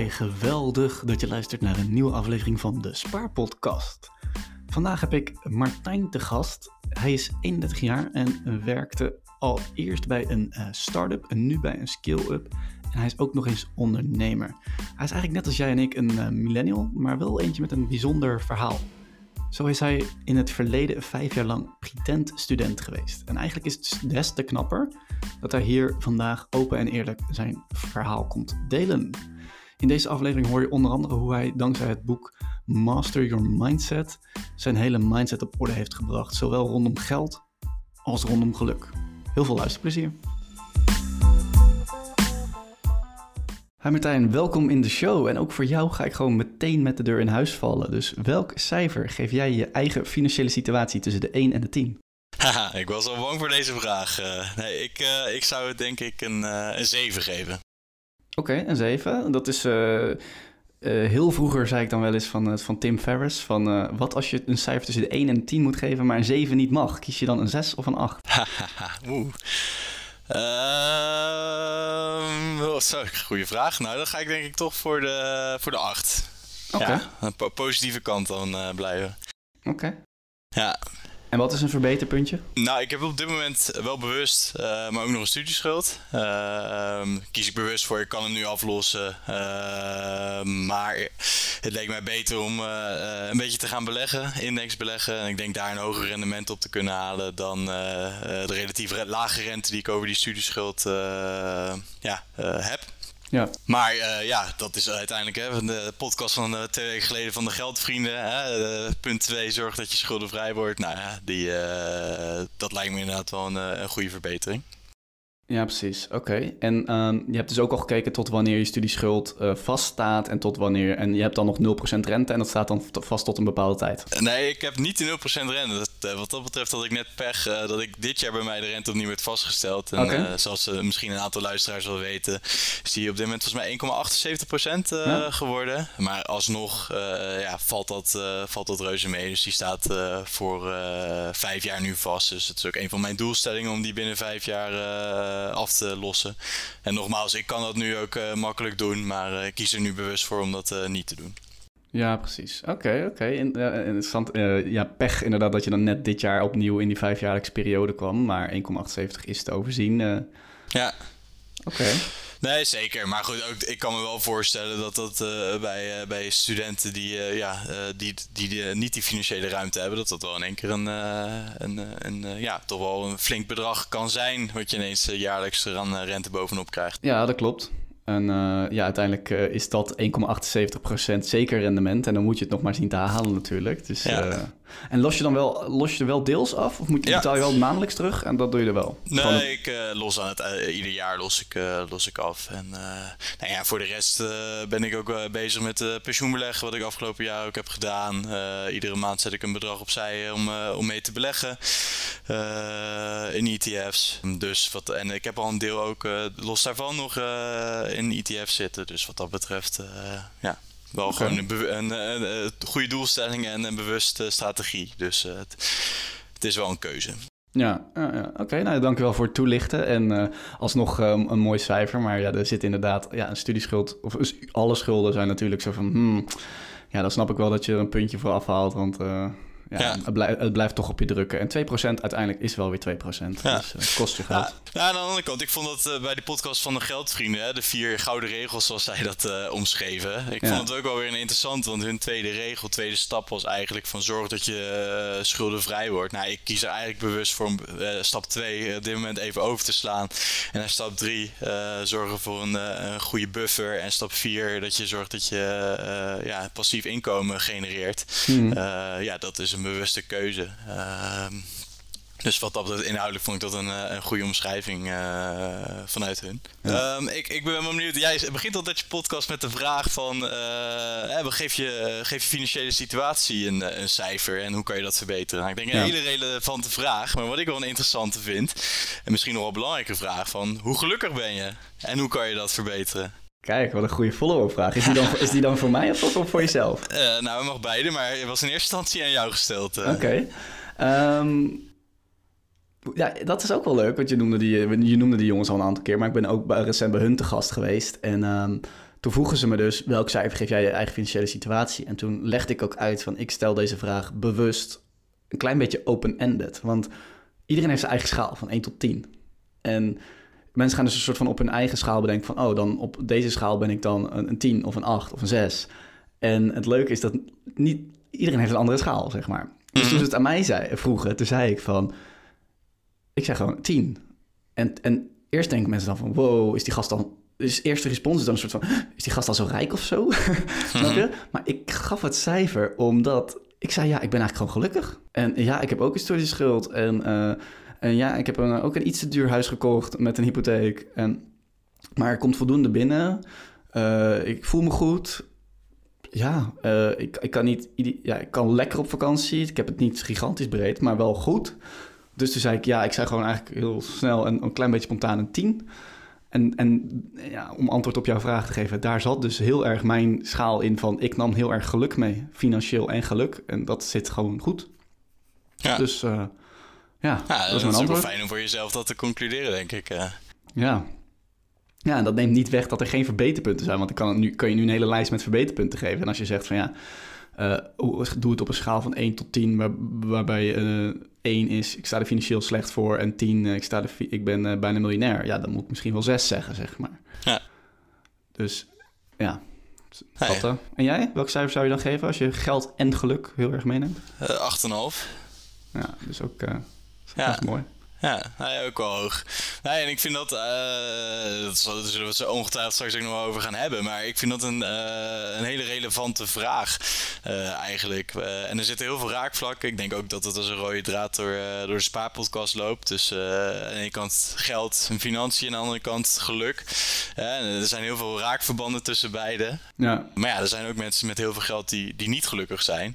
Geweldig dat je luistert naar een nieuwe aflevering van de Spaarpodcast. Vandaag heb ik Martijn te gast. Hij is 31 jaar en werkte al eerst bij een uh, start-up en nu bij een skill-up. En hij is ook nog eens ondernemer. Hij is eigenlijk net als jij en ik een uh, millennial, maar wel eentje met een bijzonder verhaal. Zo is hij in het verleden vijf jaar lang pretend student geweest. En eigenlijk is het des te knapper dat hij hier vandaag open en eerlijk zijn verhaal komt delen. In deze aflevering hoor je onder andere hoe hij dankzij het boek Master Your Mindset zijn hele mindset op orde heeft gebracht, zowel rondom geld als rondom geluk. Heel veel luisterplezier. Hi Martijn, welkom in de show. En ook voor jou ga ik gewoon meteen met de deur in huis vallen. Dus welk cijfer geef jij je eigen financiële situatie tussen de 1 en de 10? Haha, ik was al bang voor deze vraag. Uh, nee, ik, uh, ik zou het denk ik een, uh, een 7 geven. Oké, okay, een 7. Dat is... heel vroeger zei ik dan wel eens van, van Tim Ferriss: van wat als je een cijfer tussen de 1 en de 10 moet geven, maar een 7 niet mag? Kies je dan een 6 of een 8? Oeh. Uh, oh, sorry, goede vraag. Nou, dan ga ik denk ik toch voor de, voor de 8. Oké. Okay. Ja, een po positieve kant dan uh, blijven. Oké. Okay. Ja. En wat is een verbeterpuntje? Nou, ik heb op dit moment wel bewust, uh, maar ook nog een studieschuld. Uh, kies ik bewust voor, ik kan hem nu aflossen. Uh, maar het leek mij beter om uh, een beetje te gaan beleggen, index beleggen. En ik denk daar een hoger rendement op te kunnen halen dan de relatief lage rente die ik over die studieschuld ja, heb. Ja. Maar uh, ja, dat is uiteindelijk hè, van de podcast van uh, twee weken geleden van de geldvrienden. Hè, punt 2, zorg dat je schuldenvrij wordt. Nou ja, die, dat lijkt me inderdaad wel een goede verbetering. Ja, precies. Oké. En uh, je hebt dus ook al gekeken tot wanneer je studieschuld uh, vaststaat en tot wanneer. En je hebt dan nog 0% rente en dat staat dan vast tot een bepaalde tijd. Nee, ik heb niet de 0% rente. Dat, uh, wat dat betreft had ik net pech uh, dat ik dit jaar bij mij de rente opnieuw werd vastgesteld. En okay. zoals misschien een aantal luisteraars wel weten, is die op dit moment volgens mij 1,78% ja. geworden. Maar alsnog ja, valt, dat, valt dat reuze mee. Dus die staat voor vijf jaar nu vast. Dus het is ook een van mijn doelstellingen om die binnen vijf jaar af te lossen. En nogmaals, ik kan dat nu ook uh, makkelijk doen, maar ik kies er nu bewust voor om dat niet te doen. Ja, precies. Oké, okay, oké. Okay. interessant. ja, pech inderdaad dat je dan net dit jaar opnieuw in die vijfjaarlijkse periode kwam, maar 1,78 is te overzien. Ja. Oké. Okay. Nee, zeker. Maar goed, ook, ik kan me wel voorstellen dat dat uh, bij, uh, bij studenten die, uh, ja, die, die, die niet die financiële ruimte hebben, dat dat wel in één keer een, een, een ja, toch wel een flink bedrag kan zijn. Wat je ineens jaarlijks er aan rente bovenop krijgt. Ja, dat klopt. En ja, uiteindelijk is dat 1,78% zeker rendement. En dan moet je het nog maar zien te halen natuurlijk. Dus, ja. En los je dan wel, los je er wel deels af? Of moet je, Ja. betaal je wel maandelijks terug? En dat doe je er wel? Gewoon Nee, ik eh, los aan het eh, ieder jaar los ik, eh, los ik af. En nou ja, voor de rest ben ik ook bezig met pensioenbeleggen, wat ik afgelopen jaar ook heb gedaan. Iedere maand zet ik een bedrag opzij om, om mee te beleggen in ETF's. Dus wat, en ik heb al een deel ook los daarvan nog in ETF's zitten. Dus wat dat betreft, ja. Wel gewoon een, een, een, een goede doelstelling en een bewuste strategie. Dus eh, het, het is wel een keuze. Ja, ja, ja. oké. nou, dankjewel voor het toelichten. En eh, alsnog eh, een mooi cijfer. Maar ja, er zit inderdaad ja, een studieschuld. Of alle schulden zijn natuurlijk zo van... Hmm, ja, dan snap ik wel dat je er een puntje voor afhaalt. Want eh, ja, Ja. Het, blijft, het blijft toch op je drukken. En 2% uiteindelijk is wel weer 2%. Ja. Dus het kost je geld. Ja, aan de andere kant, ik vond dat eh, bij die podcast van de Geldvrienden, hè, de vier gouden regels zoals zij dat eh, omschreven. Ik vond het ook wel weer interessant, want hun tweede regel, tweede stap was eigenlijk van zorg dat je schuldenvrij wordt. Nou, ik kies er eigenlijk bewust voor om stap 2 op dit moment even over te slaan. En dan stap 3 zorgen voor een, een goede buffer. En stap 4 dat je zorgt dat je ja, passief inkomen genereert. Hmm. Ja, dat is een bewuste keuze. Ehm, dus wat dat betreft, inhoudelijk vond ik dat een, eh, een goede omschrijving eh, vanuit hun. Ja. Ehm, ik, ik ben wel benieuwd. Jij begint altijd je podcast met de vraag van... eh, geef, je, geef je financiële situatie een, een cijfer en hoe kan je dat verbeteren? Nou, ik denk een Ja. hele relevante vraag. Maar wat ik wel een interessante vind... en misschien nog wel een belangrijke vraag van... hoe gelukkig ben je? En hoe kan je dat verbeteren? Kijk, wat een goede follow-up vraag. Is die dan, is die dan voor mij of toch voor jezelf? Eh, nou, we mag beide, maar het was in eerste instantie aan jou gesteld. eh. Oké. Ehm, ja, dat is ook wel leuk, want je noemde, die, je noemde die jongens al een aantal keer. Maar ik ben ook bij- recent bij hun te gast geweest. En ehm, toen vroegen ze me dus, welk cijfer geef jij je eigen financiële situatie? En toen legde ik ook uit van, ik stel deze vraag bewust een klein beetje open-ended. Want iedereen heeft zijn eigen schaal van 1 tot 10. En mensen gaan dus een soort van op hun eigen schaal bedenken van... oh, dan op deze schaal ben ik dan een, een 10 of een 8 of een 6. En het leuke is dat niet iedereen heeft een andere schaal, zeg maar. Dus toen Mhm. ze het aan mij zei, vroegen, toen zei ik van... Ik zeg gewoon 10. En, en eerst denken mensen dan van... wow, is die gast dan... Dus eerste respons is dan een soort van... is die gast al zo rijk of zo? Snap je? Maar ik gaf het cijfer omdat... Ik zei, ja, ik ben eigenlijk gewoon gelukkig. En ja, ik heb ook een studieschuld. En, eh, en ja, ik heb een, ook een iets te duur huis gekocht met een hypotheek. En, maar er komt voldoende binnen. Eh, ik voel me goed. Ja, eh, ik, ik, kan niet, ja, ik kan lekker op vakantie. Ik heb het niet gigantisch breed, maar wel goed. Dus toen zei ik, ja, ik zei gewoon eigenlijk heel snel en een klein beetje spontaan een 10. En, en ja, om antwoord op jouw vraag te geven, daar zat dus heel erg mijn schaal in van... ik nam heel erg geluk mee, financieel en geluk. En dat zit gewoon goed. Ja. Dus eh, ja, Ja, dat is mijn is ook wel antwoord. fijn om voor jezelf dat te concluderen, denk ik. eh. Ja. Ja, en dat neemt niet weg dat er geen verbeterpunten zijn. Want ik kan, nu, kan je nu een hele lijst met verbeterpunten geven. En als je zegt van ja, eh, doe het op een schaal van 1 tot 10, waar, waarbij eh 1 is, ik sta er financieel slecht voor. En 10, eh, ik, sta er, ik ben bijna miljonair. Ja, dan moet ik misschien wel 6 zeggen, zeg maar. Ja. Dus ja, dat ja. eh. En jij? Welk cijfer zou je dan geven als je geld en geluk heel erg meeneemt? Eh, 8,5. Ja, dus ook Ja. dat is mooi. Ja, ja, ook wel hoog. Nee, en ik vind dat, eh dat zullen we het zo ongetwijfeld straks ook nog wel over gaan hebben, maar ik vind dat een, eh, een hele relevante vraag eh, eigenlijk. En er zitten heel veel raakvlakken. Ik denk ook dat het als een rode draad door, door de spaarpodcast loopt. Dus aan de ene kant geld en financiën, aan de andere kant geluk. Er zijn heel veel raakverbanden tussen beide. Ja, Maar ja, er zijn ook mensen met heel veel geld die, die niet gelukkig zijn.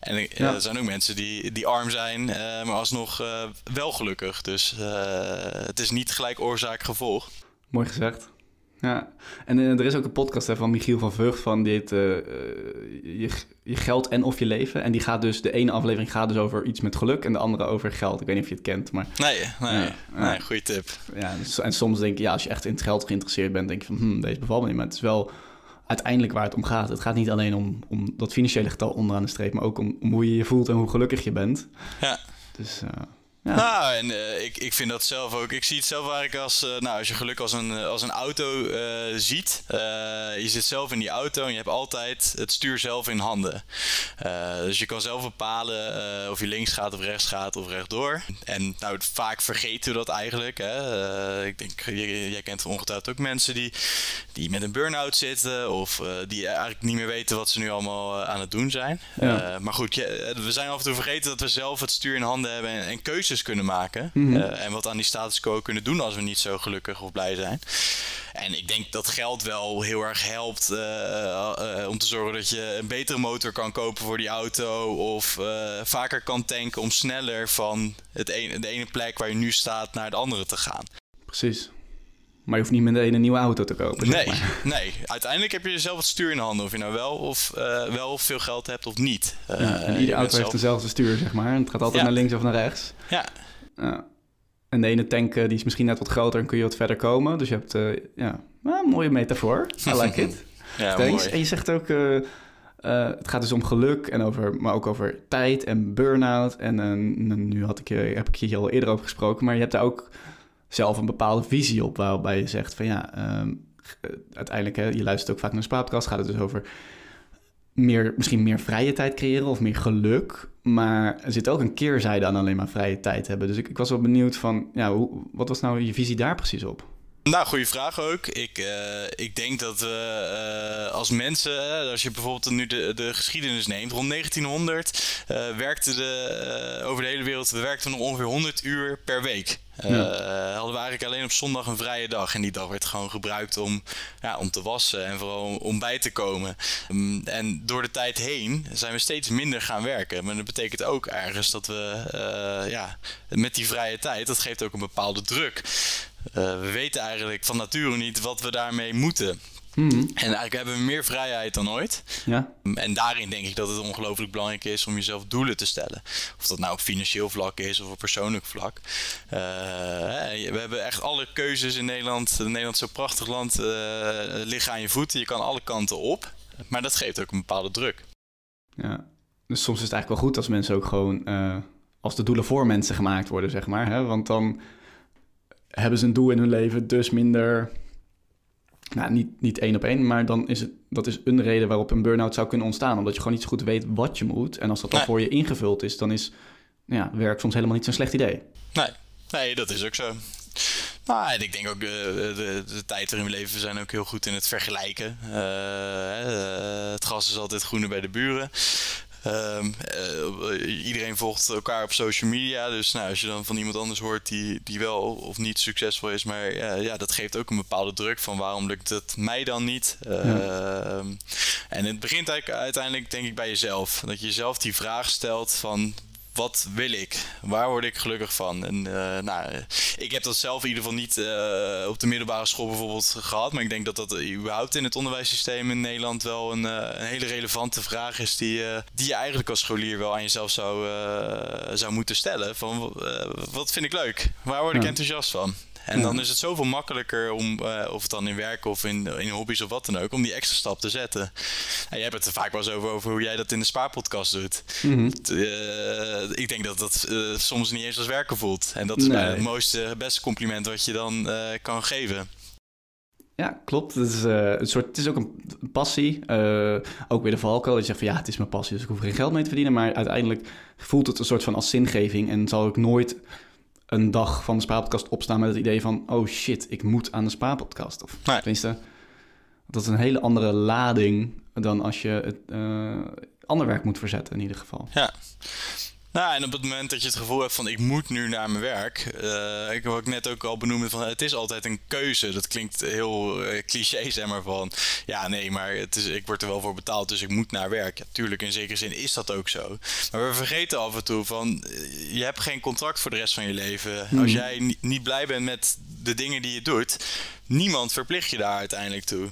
En Ja. er zijn ook mensen die, die arm zijn, maar alsnog wel gelukkig. Dus eh, het is niet gelijk oorzaak-gevolg. Mooi gezegd. Ja, en eh, er is ook een podcast hè, van Michiel van Vught van die heet eh, je, je geld en of je leven. En die gaat dus, de ene aflevering gaat dus over iets met geluk en de andere over geld. Ik weet niet of je het kent, maar Nee, nee, nee goede tip. ja. dus- En soms denk je, ja, als je echt in het geld geïnteresseerd bent, denk je van, hm, deze bevalt me niet. Maar het is wel uiteindelijk waar het om gaat. Het gaat niet alleen om, om dat financiële getal onderaan de streep, maar ook om, om hoe je je voelt en hoe gelukkig je bent. Ja. Dus eh, ja. Nou, en eh, ik, ik vind dat zelf ook. Ik zie het zelf eigenlijk als, eh, nou, als je geluk als een, eh, als een auto ziet. je zit zelf in die auto en je hebt altijd het stuur zelf in handen. Dus je kan zelf bepalen of je links gaat of rechts gaat of rechtdoor. En nou, vaak vergeten we dat eigenlijk. Hè? Ik denk, j- jij kent ongetwijfeld ook mensen die, die met een burn-out zitten. Of die eigenlijk niet meer weten wat ze nu allemaal aan het doen zijn. Ja. Maar goed, je- we zijn af en toe vergeten dat we zelf het stuur in handen hebben en, en keuzes kunnen maken. Mhm. Eh, en wat aan die status quo kunnen doen als we niet zo gelukkig of blij zijn. En ik denk dat geld wel heel erg helpt eh, eh, om te zorgen dat je een betere motor kan kopen voor die auto. Of vaker kan tanken om sneller van het ene, de ene plek waar je nu staat naar de andere te gaan. Precies. Maar je hoeft niet meteen een nieuwe auto te kopen. zeg Nee, maar. nee, uiteindelijk heb je zelf het stuur in handen. Of je nou wel of eh, wel veel geld hebt of niet. Eh, Ja, en iedere bent auto heeft zelf- dezelfde stuur, zeg maar. En het gaat altijd Ja. naar links of naar rechts. Ja, Ja. En de ene tank eh, die is misschien net wat groter en kun je wat verder komen. Dus je hebt, ja, een mooie metafoor. I like it. ja Thanks. mooi. En je zegt ook, het gaat dus om geluk, en over, maar ook over tijd en burn-out. En nu had ik je, heb ik je hier al eerder over gesproken, maar je hebt daar ook zelf een bepaalde visie op, waarbij je zegt van ja, ehm, eh, uiteindelijk, hè, je luistert ook vaak naar een spaatkast, gaat het dus over meer, misschien meer vrije tijd creëren of meer geluk. Maar er zit ook een keerzijde aan alleen maar vrije tijd hebben. Dus ik, ik was wel benieuwd van, ja, hoe, wat was nou je visie daar precies op? Nou, goede vraag ook. Ik, eh, ik denk dat we eh, als mensen, als je bijvoorbeeld nu de, de geschiedenis neemt, rond 1900 eh werkten de, over de hele wereld we werkten ongeveer 100 uur per week. Eh, Hadden we eigenlijk alleen op zondag een vrije dag. En die dag werd gewoon gebruikt om, ja, om te wassen en vooral om, bij te komen. Mm, en door de tijd heen zijn we steeds minder gaan werken. Maar dat betekent ook ergens dat we eh, ja, met die vrije tijd, dat geeft ook een bepaalde druk. Eh, we weten eigenlijk van nature niet wat we daarmee moeten. Hmm. En eigenlijk hebben we meer vrijheid dan ooit. Ja. En daarin denk ik dat het ongelooflijk belangrijk is om jezelf doelen te stellen. Of dat nou op financieel vlak is of op persoonlijk vlak. Uh, we hebben echt alle keuzes in Nederland. Nederland is zo'n prachtig land. Uh, liggen aan je voeten. Je kan alle kanten op. Maar dat geeft ook een bepaalde druk. Ja, dus soms is het eigenlijk wel goed als mensen ook gewoon... Uh, als de doelen voor mensen gemaakt worden, zeg maar. Hè? Want dan hebben ze een doel in hun leven, dus minder nou, niet, niet één op één, maar dan is het, dat is een reden waarop een burn-out zou kunnen ontstaan. Omdat je gewoon niet zo goed weet wat je moet. En als dat dan voor je ingevuld is, dan is ja, werk soms helemaal niet zo'n slecht idee. Nee, nee, dat is ook zo. Maar ik denk ook, de, de, de, tijd waarin we leven, we zijn ook heel goed in het vergelijken. Uh, het gras is altijd groener bij de buren. Um, uh, iedereen volgt elkaar op social media. Dus nou, als je dan van iemand anders hoort die, die wel of niet succesvol is. Maar uh, ja, dat geeft ook een bepaalde druk van waarom lukt het mij dan niet. Uh, ja. En het begint eigenlijk uiteindelijk denk ik bij jezelf. Dat je jezelf die vraag stelt van wat wil ik? Waar word ik gelukkig van? En uh, nou, ik heb dat zelf in ieder geval niet uh, op de middelbare school bijvoorbeeld gehad. Maar ik denk dat dat überhaupt in het onderwijssysteem in Nederland wel een, uh, een hele relevante vraag is. Die, die je eigenlijk als scholier wel aan jezelf zou, zou moeten stellen. Van wat vind ik leuk? Waar word ik ja. enthousiast van? En dan is het zoveel makkelijker om, uh, of het dan in werk of in, in hobby's of wat dan ook, om die extra stap te zetten. En jij hebt het er vaak wel eens over, over hoe jij dat in de spaarpodcast doet. Mm -hmm. uh, ik denk dat dat uh, soms niet eens als werken voelt. En dat is nee. het mooiste, beste compliment wat je dan kan geven. Ja, klopt. Het is, een soort, het is ook een passie. ook weer de valkuil. Dat je zegt van ja, het is mijn passie, dus ik hoef geen geld mee te verdienen. Maar uiteindelijk voelt het een soort van als zingeving. En zal ik nooit een dag van de Spaarpodcast opstaan met het idee van... oh shit, ik moet aan de Spaarpodcast. Of nee. tenminste, dat is een hele andere lading... dan als je het uh, ander werk moet verzetten in ieder geval. Ja. Nou, en op het moment dat je het gevoel hebt van ik moet nu naar mijn werk, uh, ik wat ik net ook al benoemde van het is altijd een keuze. Dat klinkt heel uh, cliché, zeg maar van ja, nee, maar het is, ik word er wel voor betaald, dus ik moet naar werk. Ja, tuurlijk, in zekere zin is dat ook zo. Maar we vergeten af en toe van je hebt geen contract voor de rest van je leven. Hmm. Als jij niet blij bent met de dingen die je doet, niemand verplicht je daar uiteindelijk toe.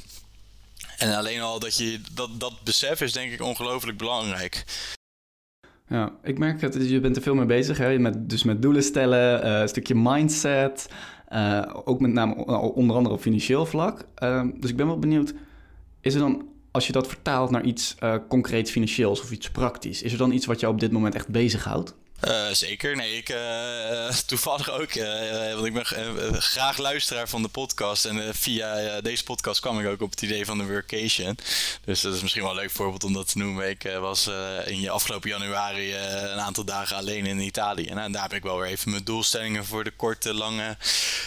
En alleen al dat je dat, dat besef is denk ik ongelooflijk belangrijk. Ja, ik merk dat je bent er veel mee bezig. Hè? Met, dus met doelen stellen, uh, een stukje mindset. Uh, ook met name onder andere op financieel vlak. Uh, dus ik ben wel benieuwd, is er dan, als je dat vertaalt naar iets concreets financieels of iets praktisch, is er dan iets wat jou op dit moment echt bezighoudt? Uh, zeker. Nee, ik uh, toevallig ook. Uh, want ik ben graag luisteraar van de podcast. En via deze podcast kwam ik ook op het idee van de workation. Dus dat is misschien wel een leuk voorbeeld om dat te noemen. Ik was in afgelopen januari een aantal dagen alleen in Italië. En daar heb ik wel weer even mijn doelstellingen voor de korte, lange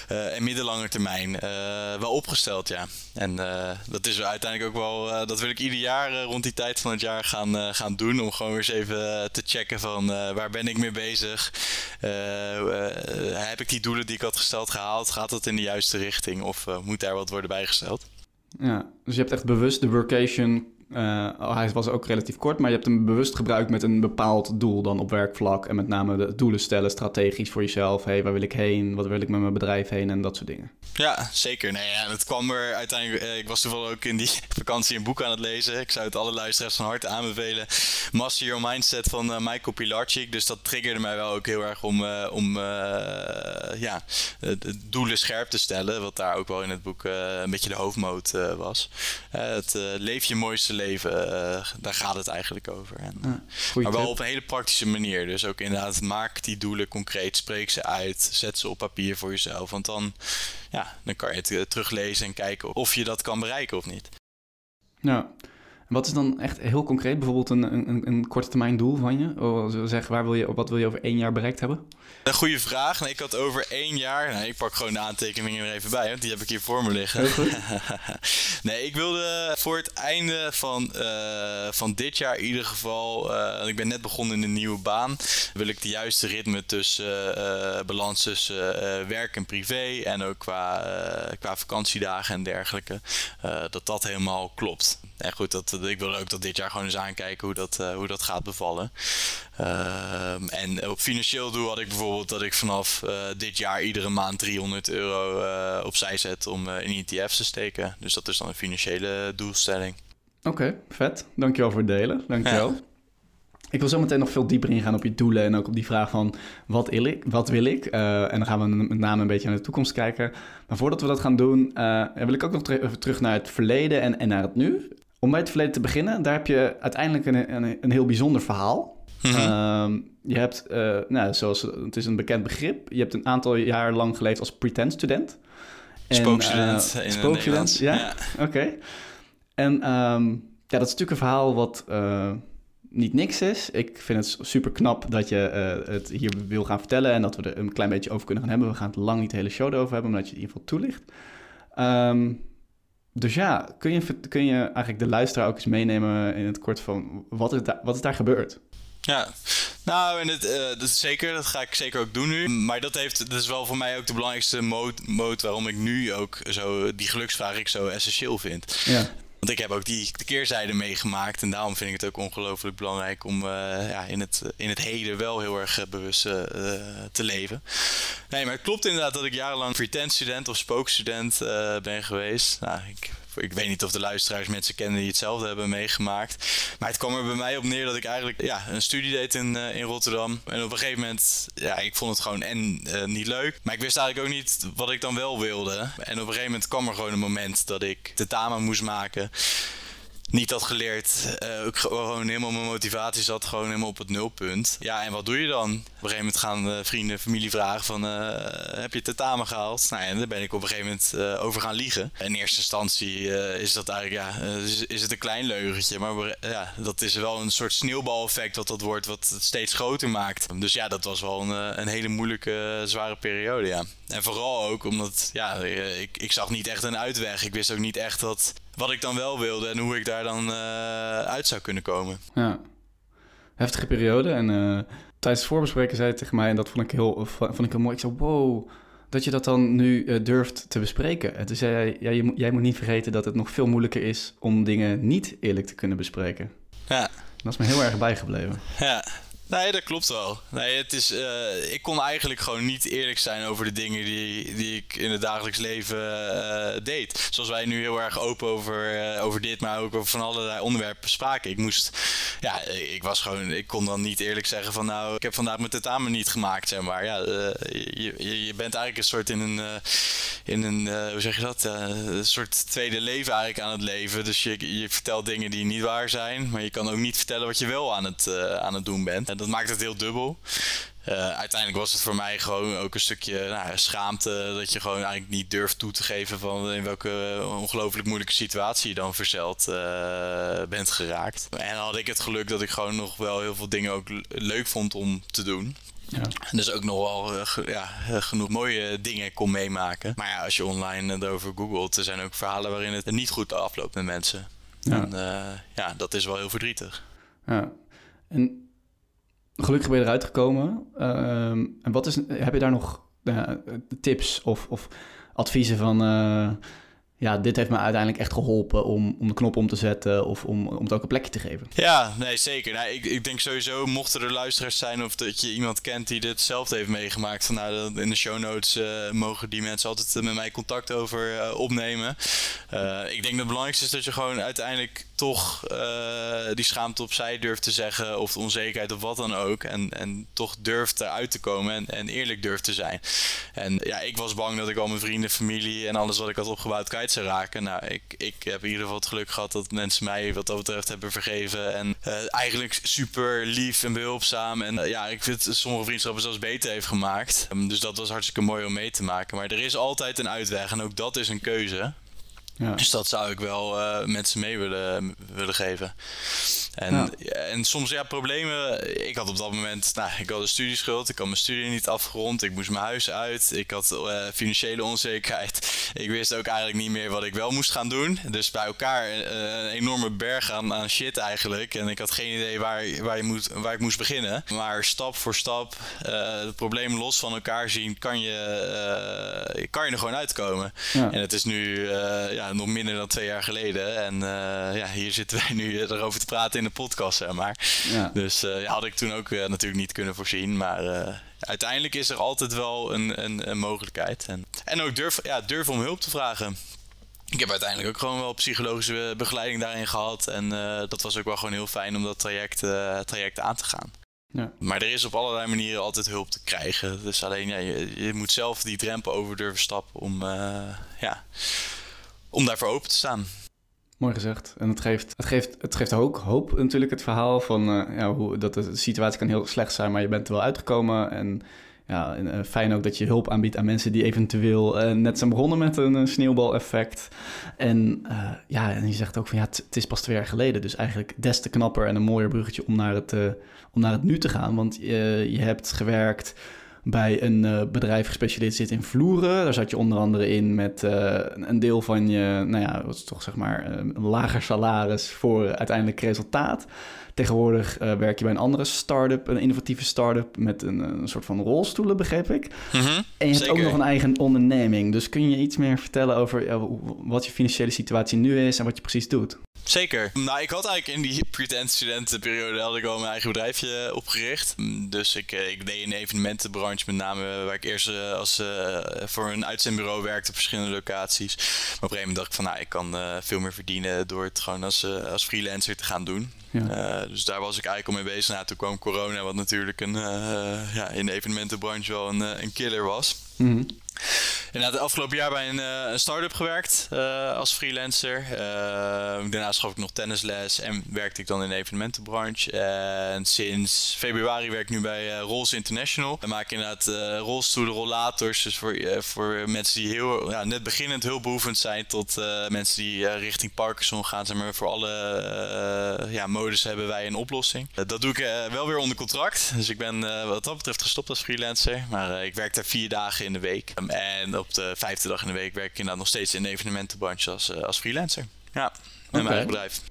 en middellange termijn wel opgesteld. Ja. En dat is uiteindelijk ook wel. dat wil ik ieder jaar rond die tijd van het jaar gaan, gaan doen. Om gewoon weer eens even te checken van waar ben ik mee bezig? Uh, heb ik die doelen die ik had gesteld gehaald? Gaat dat in de juiste richting of uh, moet daar wat worden bijgesteld? Ja, dus je hebt echt bewust de workation uh, hij was ook relatief kort, maar je hebt hem bewust gebruikt met een bepaald doel dan op werkvlak. En met name de doelen stellen, strategisch voor jezelf. hey, waar wil ik heen? Wat wil ik met mijn bedrijf heen? En dat soort dingen. Ja, zeker. Nee, ja, het kwam er uiteindelijk... Eh, ik was toevallig ook in die vakantie een boek aan het lezen. Ik zou het alle luisteraars van harte aanbevelen. Master Your Mindset van uh, Michael. Dus dat triggerde mij wel ook heel erg om, om ja, doelen scherp te stellen. Wat daar ook wel in het boek een beetje de hoofdmoot was. het leef je mooiste leven, uh, daar gaat het eigenlijk over. En, ja, maar wel op een hele praktische manier. Dus ook inderdaad, maak die doelen concreet, spreek ze uit, zet ze op papier voor jezelf. Want dan, ja, dan kan je het eh, teruglezen en kijken of je dat kan bereiken of niet. Ja, wat is dan echt heel concreet, bijvoorbeeld een, een, een korte termijn doel van je? Of zeg, waar wil je, wat wil je over één jaar bereikt hebben? Een goede vraag. Nee, ik had over één jaar. Nee, ik pak gewoon de aantekeningen er even bij, want die heb ik hier voor me liggen. nee, ik wilde voor het einde van, uh, van dit jaar in ieder geval. Uh, ik ben net begonnen in een nieuwe baan. Wil ik de juiste ritme tussen uh, balans tussen werk en privé. En ook qua, qua vakantiedagen en dergelijke. dat dat helemaal klopt. En goed, dat, ik wil ook dat dit jaar gewoon eens aankijken hoe dat, hoe dat gaat bevallen. Ehm, en op financieel doel had ik bijvoorbeeld dat ik vanaf dit jaar iedere maand 300 euro opzij zet om in ETF's te steken. Dus dat is dan een financiële doelstelling. Oké, vet. Dankjewel voor het delen. Dankjewel. Ja. Ik wil zo meteen nog veel dieper ingaan op je doelen en ook op die vraag van wat wil ik? Wat wil ik? Uh, en dan gaan we met name een beetje naar de toekomst kijken. Maar voordat we dat gaan doen, uh, wil ik ook nog terug naar het verleden en, en naar het nu. Om bij het verleden te beginnen, daar heb je uiteindelijk een, een, een heel bijzonder verhaal. Mm -hmm. je hebt, uh, nou, zoals het is een bekend begrip, je hebt een aantal jaar lang geleefd als pretend student. Spookstudent in spookstudent, ja. ja. Oké. En um, ja, dat is natuurlijk een verhaal wat niet niks is. Ik vind het super knap dat je uh, het hier wil gaan vertellen en dat we er een klein beetje over kunnen gaan hebben. We gaan het lang niet de hele show erover hebben, maar dat je het in ieder geval toelicht. Um, dus ja, kun je, kun je eigenlijk de luisteraar ook eens meenemen in het kort van wat is, daar, wat is daar gebeurd? Ja, nou, en het, uh, dat is zeker, dat ga ik zeker ook doen nu. Maar dat, heeft, dat is wel voor mij ook de belangrijkste mode waarom ik nu ook zo die geluksvraag ik zo essentieel vind. Ja. Want ik heb ook die de keerzijde meegemaakt. En daarom vind ik het ook ongelooflijk belangrijk om uh, ja, in, het, in het heden wel heel erg uh, bewust uh, te leven. Nee, maar het klopt inderdaad dat ik jarenlang pretend student of spookstudent ben geweest. Nou, ik ik weet niet of de luisteraars mensen kennen die hetzelfde hebben meegemaakt. Maar het kwam er bij mij op neer dat ik eigenlijk ja, een studie deed in, uh, in Rotterdam. En op een gegeven moment, ja, ik vond het gewoon en uh, niet leuk. Maar ik wist eigenlijk ook niet wat ik dan wel wilde. En op een gegeven moment kwam er gewoon een moment dat ik de tentamen moest maken niet had geleerd. Uh, gewoon helemaal mijn motivatie zat gewoon helemaal op het nulpunt. Ja, en wat doe je dan? Op een gegeven moment gaan uh, vrienden, familie vragen van... Uh, heb je tentamen gehaald? Nou ja, daar ben ik op een gegeven moment over gaan liegen. In eerste instantie is dat eigenlijk, ja, is, het een klein leugentje. Maar ja, dat is wel een soort sneeuwbaleffect wat dat wordt, wat het steeds groter maakt. Dus ja, dat was wel een, een hele moeilijke, zware periode, ja. En vooral ook omdat, ja, ik, ik zag niet echt een uitweg. Ik wist ook niet echt dat wat ik dan wel wilde en hoe ik daar dan uh, uit zou kunnen komen. Ja, heftige periode. En uh, tijdens het voorbespreken zei hij tegen mij, en dat vond ik heel, vond ik heel mooi. Ik zei, wow, dat je dat dan nu uh, durft te bespreken. En toen zei hij, ja, je, jij moet niet vergeten dat het nog veel moeilijker is om dingen niet eerlijk te kunnen bespreken. Ja. Dat is me heel erg bijgebleven. Ja, Nee, dat klopt wel. Nee, het is, uh, ik kon eigenlijk gewoon niet eerlijk zijn over de dingen die, die ik in het dagelijks leven uh, deed. Zoals wij nu heel erg open over, uh, over dit, maar ook over van allerlei onderwerpen spraken. Ik moest, ja, ik was gewoon, ik kon dan niet eerlijk zeggen van nou, ik heb vandaag mijn tentamen niet gemaakt, zeg maar. Ja, je, je, bent eigenlijk een soort in een, in een hoe zeg je dat, een soort tweede leven eigenlijk aan het leven. Dus je, je vertelt dingen die niet waar zijn, maar je kan ook niet vertellen wat je wel aan het, aan het doen bent dat maakt het heel dubbel. Uh, uiteindelijk was het voor mij gewoon ook een stukje nou, schaamte dat je gewoon eigenlijk niet durft toe te geven van in welke ongelooflijk moeilijke situatie je dan verzeld uh, bent geraakt. En dan had ik het geluk dat ik gewoon nog wel heel veel dingen ook leuk vond om te doen. Ja. En dus ook nog wel uh, ja, genoeg mooie dingen kon meemaken. Maar ja, als je online erover googelt, er zijn ook verhalen waarin het niet goed afloopt met mensen. Ja. En ja, dat is wel heel verdrietig. Ja. En Gelukkig ben je eruit gekomen. Ehm, en wat is, heb je daar nog uh, tips of, of adviezen van... Uh, ja, dit heeft me uiteindelijk echt geholpen om, om de knop om te zetten of om, om het ook een plekje te geven. Ja, nee, zeker. Nou, ik, ik denk sowieso, mochten er luisteraars zijn of dat je iemand kent die dit zelf heeft meegemaakt, nou, in de show notes uh, mogen die mensen altijd met mij contact over opnemen. Ik denk dat het belangrijkste is dat je gewoon uiteindelijk toch die schaamte opzij durft te zeggen of de onzekerheid of wat dan ook. En, en toch durft eruit te komen en, en eerlijk durft te zijn. En ja, ik was bang dat ik al mijn vrienden, familie en alles wat ik had opgebouwd kwijt zou raken. Nou, ik, ik heb in ieder geval het geluk gehad dat mensen mij wat dat betreft hebben vergeven. En uh, eigenlijk super lief en behulpzaam. En uh, ja, ik vind sommige vriendschappen zelfs beter heeft gemaakt. Um, dus dat was hartstikke mooi om mee te maken. Maar er is altijd een uitweg en ook dat is een keuze. Ja. Dus dat zou ik wel uh, mensen mee willen, willen geven. En, en soms ja, problemen. Ik had op dat moment, nou, ik had een studieschuld. Ik had mijn studie niet afgerond. Ik moest mijn huis uit. Ik had uh, financiële onzekerheid. Ik wist ook eigenlijk niet meer wat ik wel moest gaan doen. Dus bij elkaar uh, een enorme berg aan, aan shit eigenlijk. En ik had geen idee waar, waar, je moet, waar ik moest beginnen. Maar stap voor stap, uh, de problemen los van elkaar zien, kan je, kan je er gewoon uitkomen. Ja. En het is nu, ja, ja, nog minder dan twee jaar geleden. En ja, hier zitten wij nu erover te praten in de podcast, zeg maar. Ja. Dus ja, had ik toen ook natuurlijk niet kunnen voorzien. Maar uiteindelijk is er altijd wel een, een, een mogelijkheid. En, en ook durf, ja, durf om hulp te vragen. Ik heb uiteindelijk ook gewoon wel psychologische begeleiding daarin gehad. En dat was ook wel gewoon heel fijn om dat traject, traject aan te gaan. Ja. Maar er is op allerlei manieren altijd hulp te krijgen. Dus alleen ja, je, je moet zelf die drempel over durven stappen om, uh, ja, om daarvoor open te staan. Mooi gezegd. En het geeft, het geeft, het geeft ook hoop natuurlijk, het verhaal van uh, ja, hoe, dat de situatie kan heel slecht zijn, maar je bent er wel uitgekomen. En ja, en, uh, fijn ook dat je hulp aanbiedt aan mensen die eventueel uh, net zijn begonnen met een, sneeuwbaleffect. En ja, en je zegt ook van ja, het is pas twee jaar geleden. Dus eigenlijk des te knapper en een mooier bruggetje om naar het, om naar het nu te gaan. Want je hebt gewerkt bij een bedrijf gespecialiseerd in vloeren. Daar zat je onder andere in met een deel van je, nou ja, wat is toch zeg maar een lager salaris voor uiteindelijk resultaat. Tegenwoordig uh, werk je bij een andere start-up, een innovatieve start-up met een, een soort van rolstoelen, begreep ik. Mhm, en je hebt ook nog een eigen onderneming. Dus kun je iets meer vertellen over wat je financiële situatie nu is en wat je precies doet? Zeker. Nou, ik had eigenlijk in die pretend studentenperiode had ik al mijn eigen bedrijfje opgericht. Dus ik, eh, ik deed in de evenementenbranche met name waar ik eerst eh, als, voor een uitzendbureau werkte op verschillende locaties. Maar op een gegeven moment dacht ik van nou, ik kan veel meer verdienen door het gewoon als, als freelancer te gaan doen. Ja. dus daar was ik eigenlijk al mee bezig. Nou, toen kwam corona, wat natuurlijk een, ja, in de evenementenbranche wel een, een killer was. Mm Inderdaad, het afgelopen jaar bij een, een start-up gewerkt uh, als freelancer. Uh, daarnaast gaf ik nog tennisles en werkte ik dan in de evenementenbranche. En sinds februari werk ik nu bij Rolls International. We maken inderdaad rolstoelen, rollators. Dus voor, voor mensen die heel, ja, net beginnend heel behoevend zijn tot mensen die richting Parkinson gaan. Zeg maar, voor alle ja, modus hebben wij een oplossing. dat doe ik wel weer onder contract. Dus ik ben wat dat betreft gestopt als freelancer. Maar ik werk daar vier dagen in de week. En op de vijfde dag in de week werk ik inderdaad nog steeds in de evenementenbranche als, uh, als freelancer. Ja, met mijn eigen bedrijf.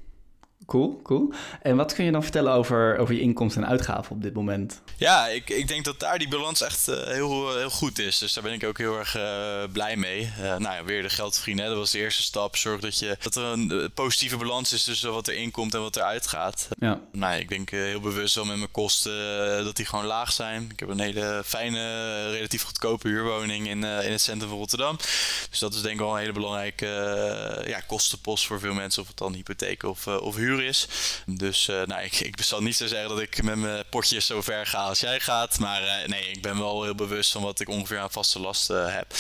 Cool, cool. En wat kun je dan vertellen over, over je inkomsten en uitgaven op dit moment? Ja, ik, ik denk dat daar die balans echt uh, heel, heel goed is. Dus daar ben ik ook heel erg uh, blij mee. Uh, nou ja, weer de geldvrienden, dat was de eerste stap. Zorg dat, je, dat er een positieve balans is tussen wat er inkomt en wat er uitgaat. Ja. Nou, ik denk heel bewust wel met mijn kosten dat die gewoon laag zijn. Ik heb een hele fijne, relatief goedkope huurwoning in, in het centrum van Rotterdam. Dus dat is denk ik wel een hele belangrijke ja, kostenpost voor veel mensen. Of het dan hypotheek of, of huur is. Dus uh, nou, ik, ik zal niet zo zeggen dat ik met mijn potjes zo ver ga als jij gaat. Maar uh, nee, ik ben wel heel bewust van wat ik ongeveer aan vaste lasten heb.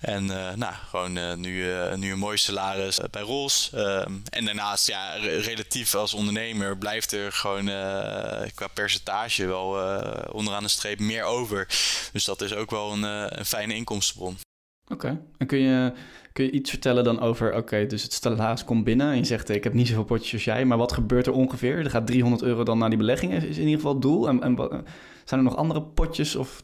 En nou, gewoon nu, nu een mooi salaris bij Rolls. Ehm, en daarnaast, ja, relatief als ondernemer blijft er gewoon qua percentage wel onderaan de streep meer over. Dus dat is ook wel een, een fijne inkomstenbron. Oké, en kun je Kun je iets vertellen dan over, oké, dus het salaris komt binnen en je zegt, ik heb niet zoveel potjes als jij, maar wat gebeurt er ongeveer? Er gaat 300 euro dan naar die belegging, is in ieder geval het doel. En, en zijn er nog andere potjes of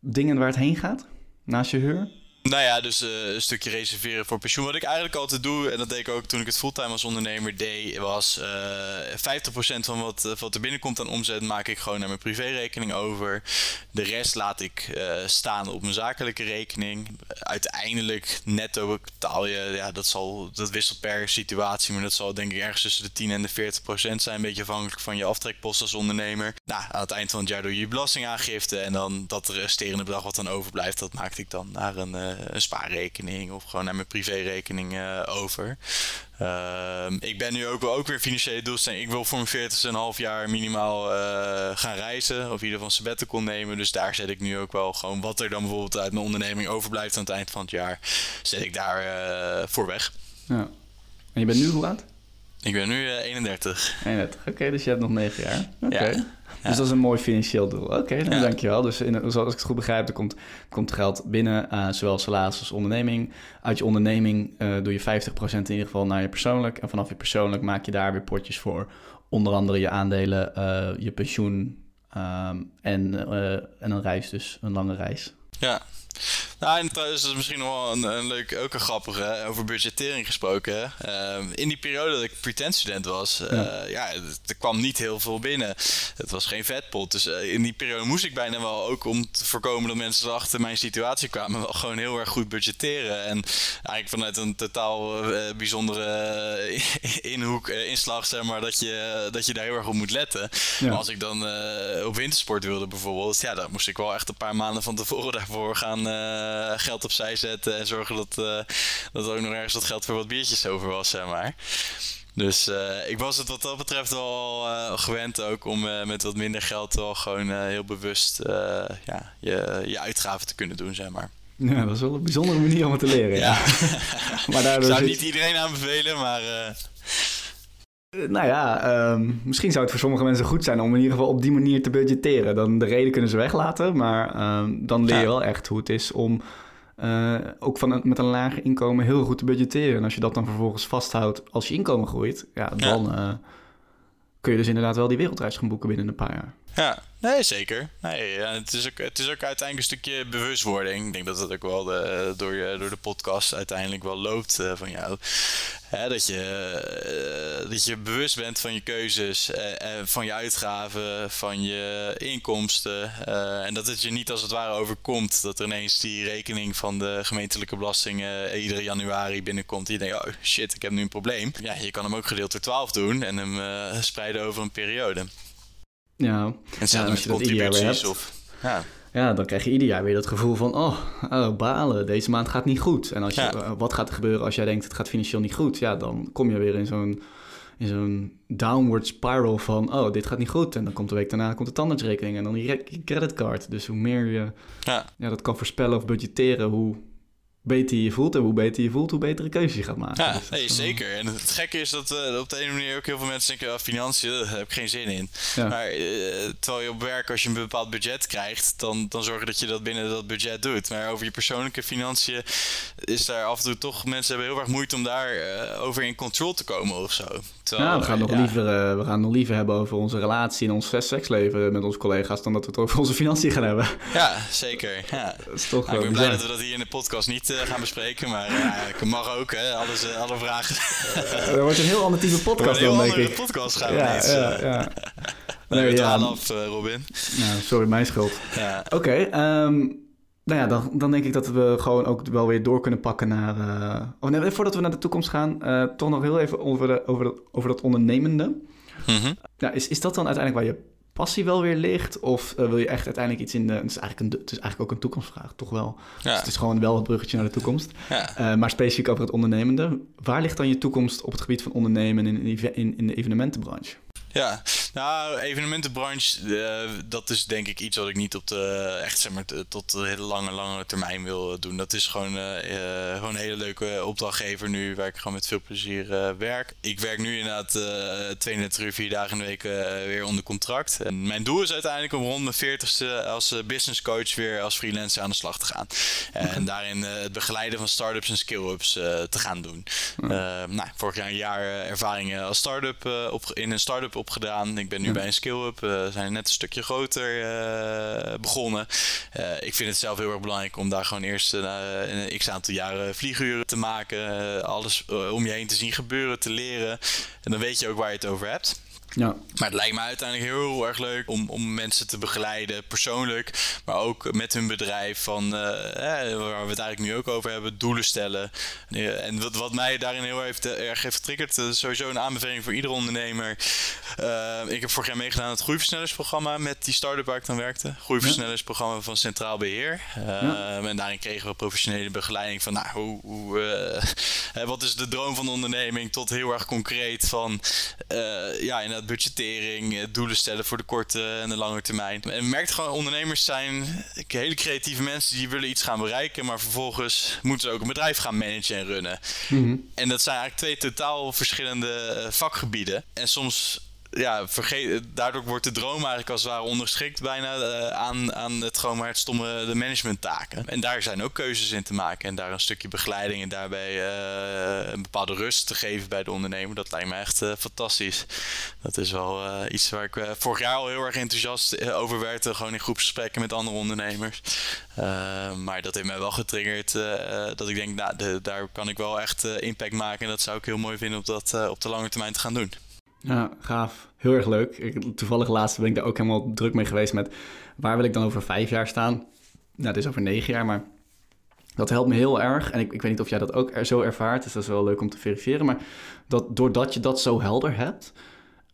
dingen waar het heen gaat, naast je huur? Nou ja, dus uh, een stukje reserveren voor pensioen. Wat ik eigenlijk altijd doe, en dat deed ik ook toen ik het fulltime als ondernemer deed, was uh, eh, 50% van wat, uh, wat er binnenkomt aan omzet maak ik gewoon naar mijn privérekening over. De rest laat ik staan op mijn zakelijke rekening. Uiteindelijk netto betaal je, ja, dat, zal, dat wisselt per situatie, maar dat zal denk ik ergens tussen de 10 en de 40% zijn. Een beetje afhankelijk van je aftrekpost als ondernemer. Nou, aan het eind van het jaar doe je je belastingaangifte en dan dat resterende bedrag wat dan overblijft, dat maakte ik dan naar een eh, een spaarrekening of gewoon naar mijn privérekening uh, over. Ehm, ik ben nu ook, wel ook weer financiële doelstelling. Ik wil voor mijn 40 een half jaar minimaal uh, gaan reizen. Of in ieder geval sabbatical nemen. Dus daar zet ik nu ook wel gewoon wat er dan bijvoorbeeld uit mijn onderneming overblijft aan het eind van het jaar. Zet ik daar voor weg. Ja. En je bent nu hoe oud? Ik ben nu 31. 31, oké, dus je hebt nog 9 jaar. Oké. Ja. Dus dat is een mooi financieel doel. Oké, okay, nou, dankjewel. Dus in, zoals ik het goed begrijp, er komt, komt geld binnen, uh, zowel salaris als onderneming. Uit je onderneming uh, doe je 50% in ieder geval naar je persoonlijk. En vanaf je persoonlijk maak je daar weer potjes voor. Onder andere je aandelen, uh, je pensioen um, en, en een reis dus, een lange reis. Ja, Nou, en trouwens, dat is misschien nog wel een, een leuk, ook een grappige, over budgettering gesproken. Uh, in die periode dat ik pretend-student was, uh, ja. ja, er kwam niet heel veel binnen. Het was geen vetpot. Dus uh, in die periode moest ik bijna wel, ook om te voorkomen dat mensen achter mijn situatie kwamen, wel gewoon heel erg goed budgetteren. En eigenlijk vanuit een totaal bijzondere inhoek, inslag, zeg maar, dat je, dat je daar heel erg op moet letten. Ja. Maar als ik dan op wintersport wilde bijvoorbeeld, ja, dan moest ik wel echt een paar maanden van tevoren daarvoor gaan uh, geld opzij zetten en zorgen dat, uh, dat er ook nog ergens wat geld voor wat biertjes over was, zeg maar. Dus uh, ik was het wat dat betreft wel gewend ook om met wat minder geld wel gewoon heel bewust ja, je, je uitgaven te kunnen doen, zeg maar. Ja, dat is wel een bijzondere manier om het te leren. Ja. maar daardoor Zou niet iedereen aanbevelen, maar nou ja, um, misschien zou het voor sommige mensen goed zijn om in ieder geval op die manier te budgetteren. Dan de reden kunnen ze weglaten, maar um, dan leer je wel echt hoe het is om uh, ook van een, met een lager inkomen heel goed te budgetteren. En als je dat dan vervolgens vasthoudt als je inkomen groeit, ja, dan ja. Uh, kun je dus inderdaad wel die wereldreis gaan boeken binnen een paar jaar. Ja, nee, zeker. Nee, het, is ook, het is ook uiteindelijk een stukje bewustwording. Ik denk dat dat ook wel de, door, je, door de podcast uiteindelijk wel loopt uh, van jou. Hè, dat, je, uh, dat je bewust bent van je keuzes, uh, van je uitgaven, van je inkomsten. en dat het je niet als het ware overkomt. Dat er ineens die rekening van de gemeentelijke belastingen iedere januari binnenkomt. Die denkt, oh shit, ik heb nu een probleem. Ja, je kan hem ook gedeeld door 12 doen en hem spreiden over een periode. Ja, en ja, als je dat jaar weer hebt, of, ja. ja, dan krijg je ieder jaar weer dat gevoel van... oh, oh balen, deze maand gaat niet goed. En als je, ja. uh, wat gaat er gebeuren als jij denkt het gaat financieel niet goed? Ja, dan kom je weer in zo'n in zo'n downward spiral van... oh, dit gaat niet goed. En dan komt de week daarna komt de tandartsrekening... en dan die creditcard. Dus hoe meer je ja. Ja, dat kan voorspellen of budgetteren... hoe beter je voelt. En hoe beter je voelt, hoe betere keuzes je gaat maken. Ja, dus nee, zeker. En het gekke is dat uh, op de ene manier ook heel veel mensen denken... Oh, financiën, daar heb ik geen zin in. Ja. Maar uh, terwijl je op werk, als je een bepaald budget krijgt... Dan, dan zorgen dat je dat binnen dat budget doet. Maar over je persoonlijke financiën is daar af en toe toch... Mensen hebben heel erg moeite om daar uh, over in control te komen of zo. Terwijl, ja, we gaan, nog ja. liever, we gaan nog liever hebben over onze relatie en ons seksleven met onze collega's... dan dat we het over onze financiën gaan hebben. Ja, zeker. Ja. Dat is toch nou, ik ben blij dat we dat hier in de podcast niet gaan bespreken. Maar ik mag ook, hè, alles, alle vragen. er wordt een heel ander type podcast dan, denk ik. podcast gaan we ja, ineens. Ja, ja. Nee, ja. af, Robin. Nou, sorry, mijn schuld. Ja. Oké, okay, um, nou ja, dan, dan denk ik dat we gewoon ook wel weer door kunnen pakken naar... Uh, oh nee, voordat we naar de toekomst gaan, uh, toch nog heel even over, de, over, de, over dat ondernemende. Mm -hmm. nou, is, is dat dan uiteindelijk waar je passie wel weer ligt? Of uh, wil je echt uiteindelijk iets in de... Het is eigenlijk, een, het is eigenlijk ook een toekomstvraag, toch wel? Ja. Dus het is gewoon wel het bruggetje naar de toekomst. Ja. Maar specifiek over het ondernemende. Waar ligt dan je toekomst op het gebied van ondernemen in, in, in de evenementenbranche? Ja, nou, evenementenbranche, uh, dat is denk ik iets wat ik niet op de, echt zeg maar, tot de hele lange, lange termijn wil doen. Dat is gewoon, uh, uh, gewoon een hele leuke opdrachtgever nu, waar ik gewoon met veel plezier werk. Ik werk nu inderdaad 32 uur, vier dagen in de week weer onder contract. En mijn doel is uiteindelijk om rond mijn 40ste als business coach weer als freelancer aan de slag te gaan. En daarin het begeleiden van start-ups en skill-ups te gaan doen. nou, vorig jaar een jaar ervaring als start-up op, in een start-up opgedaan. Ik ben nu bij een skill-up. We zijn net een stukje groter uh, begonnen. Uh, ik vind het zelf heel erg belangrijk om daar gewoon eerst een x aantal jaren vlieguren te maken. alles om je heen te zien gebeuren, te leren. En dan weet je ook waar je het over hebt. Ja. Maar het lijkt me uiteindelijk heel erg leuk om, om mensen te begeleiden, persoonlijk, maar ook met hun bedrijf. Van, uh, waar we het eigenlijk nu ook over hebben, doelen stellen. En wat, wat mij daarin heel heeft, erg heeft getriggerd, uh, sowieso een aanbeveling voor iedere ondernemer. Uh, ik heb vorig jaar meegedaan aan het groeiversnellersprogramma met die start-up waar ik dan werkte. Groeiversnellersprogramma van Centraal Beheer. Ja. En daarin kregen we professionele begeleiding van, nou, hoe, hoe wat is de droom van de onderneming tot heel erg concreet van, ja, inderdaad budgettering, eh, doelen stellen voor de korte en de lange termijn. En merkt gewoon, ondernemers zijn hele creatieve mensen die willen iets gaan bereiken, maar vervolgens moeten ze ook een bedrijf gaan managen en runnen. Mhm. En dat zijn eigenlijk twee totaal verschillende eh, vakgebieden. En soms ja, vergeet, daardoor wordt de droom eigenlijk als het ware onderschikt bijna uh, aan, aan het gewoon maar het stomme de managementtaken. En daar zijn ook keuzes in te maken. En daar een stukje begeleiding en daarbij uh, een bepaalde rust te geven bij de ondernemer. Dat lijkt me echt uh, fantastisch. Dat is wel iets waar ik vorig jaar al heel erg enthousiast over werd. gewoon in groepsgesprekken met andere ondernemers. maar dat heeft mij wel getriggerd dat ik denk, nou, daar kan ik wel echt impact maken. En dat zou ik heel mooi vinden om dat op de lange termijn te gaan doen. Ja, gaaf. Heel erg leuk. Ik, toevallig laatst ben ik daar ook helemaal druk mee geweest met waar wil ik dan over vijf jaar staan. Nou, het is over negen jaar, maar dat helpt me heel erg. En ik, ik weet niet of jij dat ook er zo ervaart, dus dat is wel leuk om te verifiëren. Maar dat, doordat je dat zo helder hebt,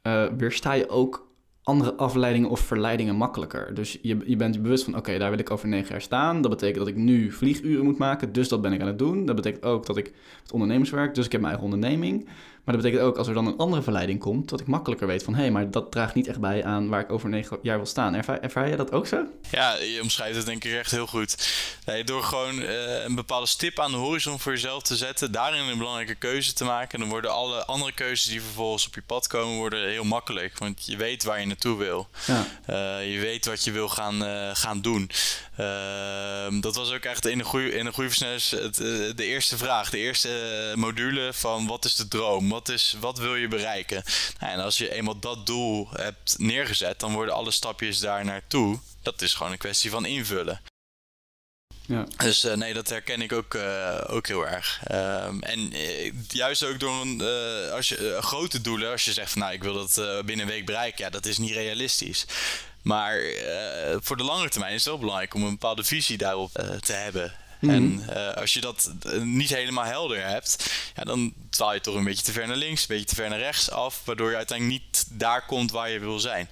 uh, weersta je ook andere afleidingen of verleidingen makkelijker. Dus je, je bent je bewust van, oké, daar wil ik over negen jaar staan. Dat betekent dat ik nu vlieguren moet maken, dus dat ben ik aan het doen. Dat betekent ook dat ik het ondernemerswerk, dus ik heb mijn eigen onderneming. Maar dat betekent ook als er dan een andere verleiding komt, dat ik makkelijker weet van hé, hey, maar dat draagt niet echt bij aan waar ik over negen jaar wil staan. Ervaar, ervaar je dat ook zo? Ja, je omschrijft het denk ik echt heel goed. Nee, door gewoon uh, een bepaalde stip aan de horizon voor jezelf te zetten, daarin een belangrijke keuze te maken, dan worden alle andere keuzes die vervolgens op je pad komen, worden heel makkelijk. Want je weet waar je naartoe wil. Ja. Uh, je weet wat je wil gaan, uh, gaan doen. Ehm, dat was ook echt in een goede, in versnellers de eerste vraag, de eerste module van wat is de droom? Wat, is, wat wil je bereiken? Nou, en als je eenmaal dat doel hebt neergezet, dan worden alle stapjes daar naartoe. Dat is gewoon een kwestie van invullen. Ja. Dus uh, nee, dat herken ik ook, uh, ook heel erg. Um, en uh, juist ook door een, als je, grote doelen, als je zegt van nou ik wil dat binnen een week bereiken, ja, dat is niet realistisch. Maar voor de lange termijn is het wel belangrijk om een bepaalde visie daarop te hebben. Mhm. En uh, als je dat eh, niet helemaal helder hebt, ja, dan dwaal je toch een beetje te ver naar links, een beetje te ver naar rechts af, waardoor je uiteindelijk niet daar komt waar je wil zijn.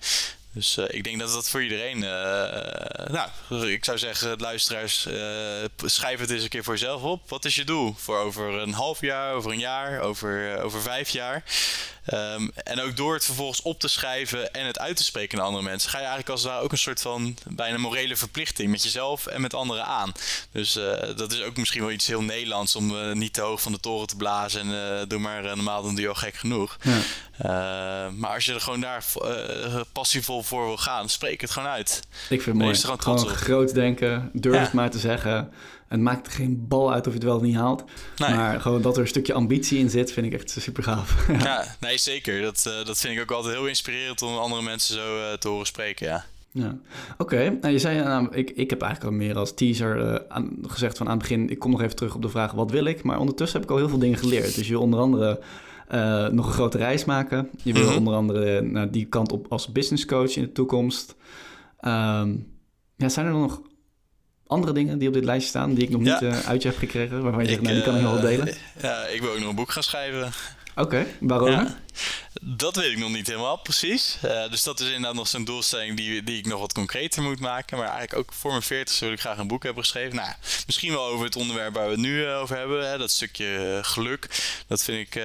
Dus uh, ik denk dat dat voor iedereen. Uh, nou, ik zou zeggen, luisteraars, uh, schrijf het eens een keer voor jezelf op. Wat is je doel voor over een half jaar, over een jaar, over, over vijf jaar? Um, en ook door het vervolgens op te schrijven en het uit te spreken naar andere mensen, ga je eigenlijk als daar ook een soort van bijna morele verplichting met jezelf en met anderen aan. Dus dat is ook misschien wel iets heel Nederlands om niet te hoog van de toren te blazen en doe maar normaal dan doe je al gek genoeg. Ja. maar als je er gewoon daar passievol voor wil gaan, spreek het gewoon uit. Ik vind het mooi. Gewoon, gewoon groot denken, durf het maar te zeggen. Het maakt geen bal uit of je het wel of niet haalt. Maar gewoon dat er een stukje ambitie in zit, vind ik echt super gaaf. ja, nee, zeker. Dat, uh, dat vind ik ook altijd heel inspirerend om andere mensen zo uh, te horen spreken, ja. Ja, oké. Okay. Nou, je zei, nou, ik, ik heb eigenlijk al meer als teaser uh, aan, gezegd van aan het begin, ik kom nog even terug op de vraag wat wil ik, maar ondertussen heb ik al heel veel dingen geleerd. Dus je onder andere uh, nog een grote reis maken. Je wil mhm. onder andere naar die kant op als business coach in de toekomst. Um, ja, zijn er nog andere dingen die op dit lijstje staan die ik nog niet uh, uit je heb gekregen, waarvan je zegt, nou, die kan ik nog wel delen? Ja, ik wil ook nog een boek gaan schrijven. Oké, waarom? Ja. Dat weet ik nog niet helemaal precies. Uh, dus dat is inderdaad nog zo'n doelstelling die, die ik nog wat concreter moet maken. Maar eigenlijk ook voor mijn 40 wil ik graag een boek hebben geschreven. Nou, misschien wel over het onderwerp waar we het nu uh, over hebben. Hè, dat stukje uh, geluk. Dat vind ik,